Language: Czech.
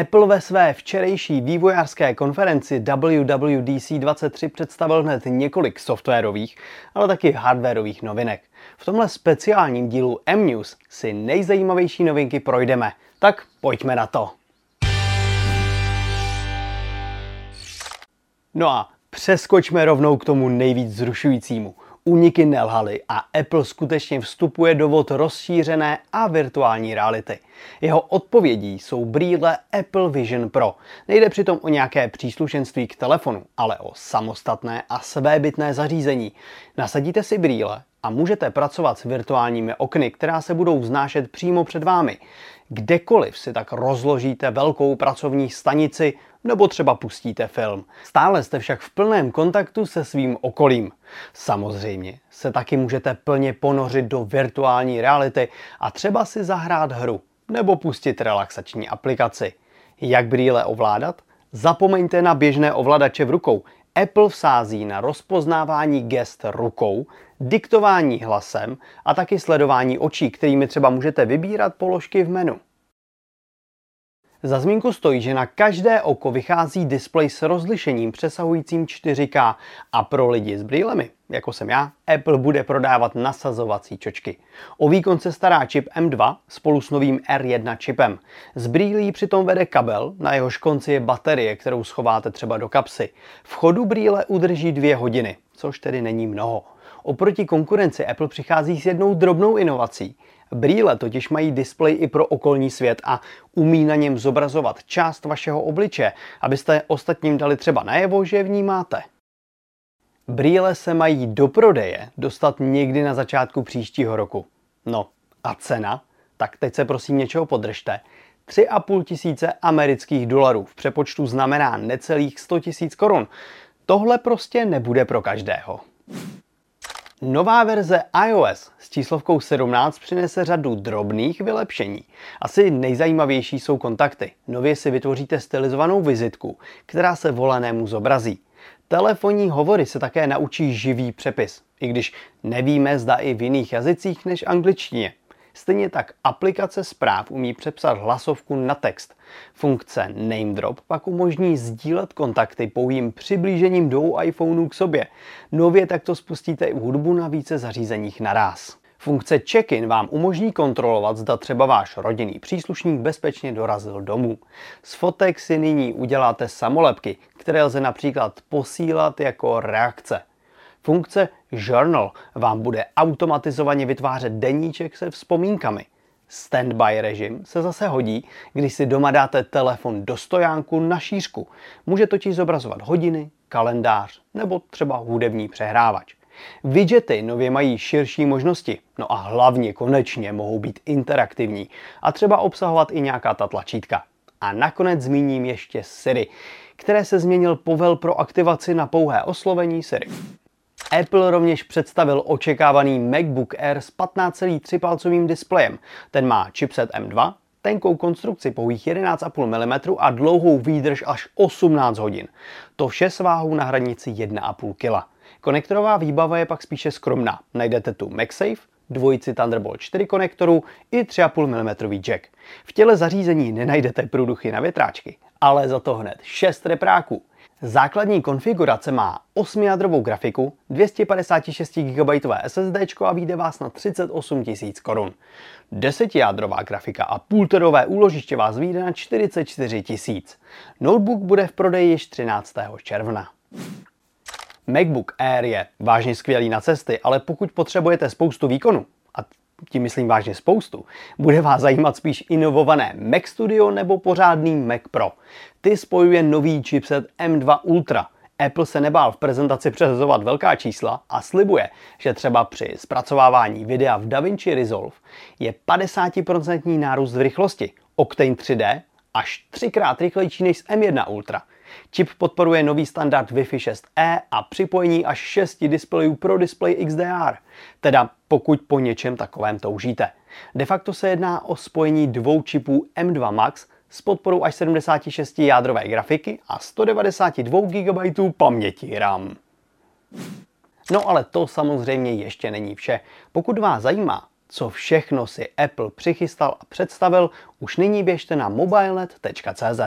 Apple ve své včerejší vývojářské konferenci WWDC 23 představil hned několik softwarových, ale taky hardwarových novinek. V tomhle speciálním dílu M-News si nejzajímavější novinky projdeme. Tak pojďme na to. No a přeskočme rovnou k tomu nejvíc zrušujícímu. Úniky nelhaly a Apple skutečně vstupuje do vod rozšířené a virtuální reality. Jeho odpovědí jsou brýle Apple Vision Pro. Nejde přitom o nějaké příslušenství k telefonu, ale o samostatné a svébytné zařízení. Nasadíte si brýle a můžete pracovat s virtuálními okny, která se budou vznášet přímo před vámi. Kdekoliv si tak rozložíte velkou pracovní stanici nebo třeba pustíte film. Stále jste však v plném kontaktu se svým okolím. Samozřejmě se taky můžete plně ponořit do virtuální reality a třeba si zahrát hru nebo pustit relaxační aplikaci. Jak brýle ovládat? Zapomeňte na běžné ovladače v rukou. Apple vsází na rozpoznávání gest rukou, diktování hlasem a taky sledování očí, kterými třeba můžete vybírat položky v menu. Za zmínku stojí, že na každé oko vychází displej s rozlišením přesahujícím 4K a pro lidi s brýlemi, jako jsem já, Apple bude prodávat nasazovací čočky. O výkon se stará čip M2 spolu s novým R1 čipem. Z brýlí přitom vede kabel, na jehož konci je baterie, kterou schováte třeba do kapsy. V chodu brýle udrží dvě hodiny, což tedy není mnoho. Oproti konkurenci Apple přichází s jednou drobnou inovací. Brýle totiž mají displej i pro okolní svět a umí na něm zobrazovat část vašeho obliče, abyste ostatním dali třeba najevo, že vnímáte. Brýle se mají do prodeje dostat někdy na začátku příštího roku. No a cena? Tak teď se prosím něčeho podržte. 3,5 tisíce amerických dolarů v přepočtu znamená necelých 100 tisíc korun. Tohle prostě nebude pro každého. Nová verze iOS s číslovkou 17 přinese řadu drobných vylepšení. Asi nejzajímavější jsou kontakty. Nově si vytvoříte stylizovanou vizitku, která se volanému zobrazí. Telefonní hovory se také naučí živý přepis, i když nevíme, zda i v jiných jazycích než angličtině. Stejně tak aplikace zpráv umí přepsat hlasovku na text. Funkce Name Drop pak umožní sdílet kontakty pouhým přiblížením dvou iPhoneů k sobě. Nově takto spustíte i hudbu na více zařízeních naraz. Funkce check-in vám umožní kontrolovat, zda třeba váš rodinný příslušník bezpečně dorazil domů. Z fotek si nyní uděláte samolepky, které lze například posílat jako reakce. Funkce Journal vám bude automatizovaně vytvářet deníček se vzpomínkami. Standby režim se zase hodí, když si doma dáte telefon do stojánku na šířku. Může totiž zobrazovat hodiny, kalendář nebo třeba hudební přehrávač. Widgety nově mají širší možnosti, no a hlavně konečně mohou být interaktivní a třeba obsahovat i nějaká ta tlačítka. A nakonec zmíním ještě Siri, které se změnil povel pro aktivaci na pouhé oslovení Siri. Apple rovněž představil očekávaný MacBook Air s 15,3 palcovým displejem. Ten má chipset M2, tenkou konstrukci pouhých 11,5 mm a dlouhou výdrž až 18 hodin. To vše s váhou na hranici 1,5 kg. Konektorová výbava je pak spíše skromná. Najdete tu MagSafe, dvojici Thunderbolt 4 konektorů i 3,5 mm jack. V těle zařízení nenajdete průduchy na větráčky, ale za to hned 6 repráků. Základní konfigurace má 8-jádrovou grafiku, 256 GB SSD a vyjde vás na 38 000 korun. 10-jádrová grafika a půlterové úložiště vás vyjde na 44 000. Notebook bude v prodeji již 13. června. MacBook Air je vážně skvělý na cesty, ale pokud potřebujete spoustu výkonu, a tím myslím vážně spoustu, bude vás zajímat spíš inovované Mac Studio nebo pořádný Mac Pro. Ty spojuje nový chipset M2 Ultra. Apple se nebál v prezentaci přehazovat velká čísla a slibuje, že třeba při zpracovávání videa v DaVinci Resolve je 50% nárůst v rychlosti, Octane 3D až třikrát rychlejší než z M1 Ultra. Čip podporuje nový standard Wi-Fi 6E a připojení až 6 displejů pro display XDR, teda pokud po něčem takovém toužíte. De facto se jedná o spojení dvou čipů M2 Max s podporou až 76 jádrové grafiky a 192 GB paměti RAM. No ale to samozřejmě ještě není vše. Pokud vás zajímá, co všechno si Apple přichystal a představil, už nyní běžte na mobilenet.cz.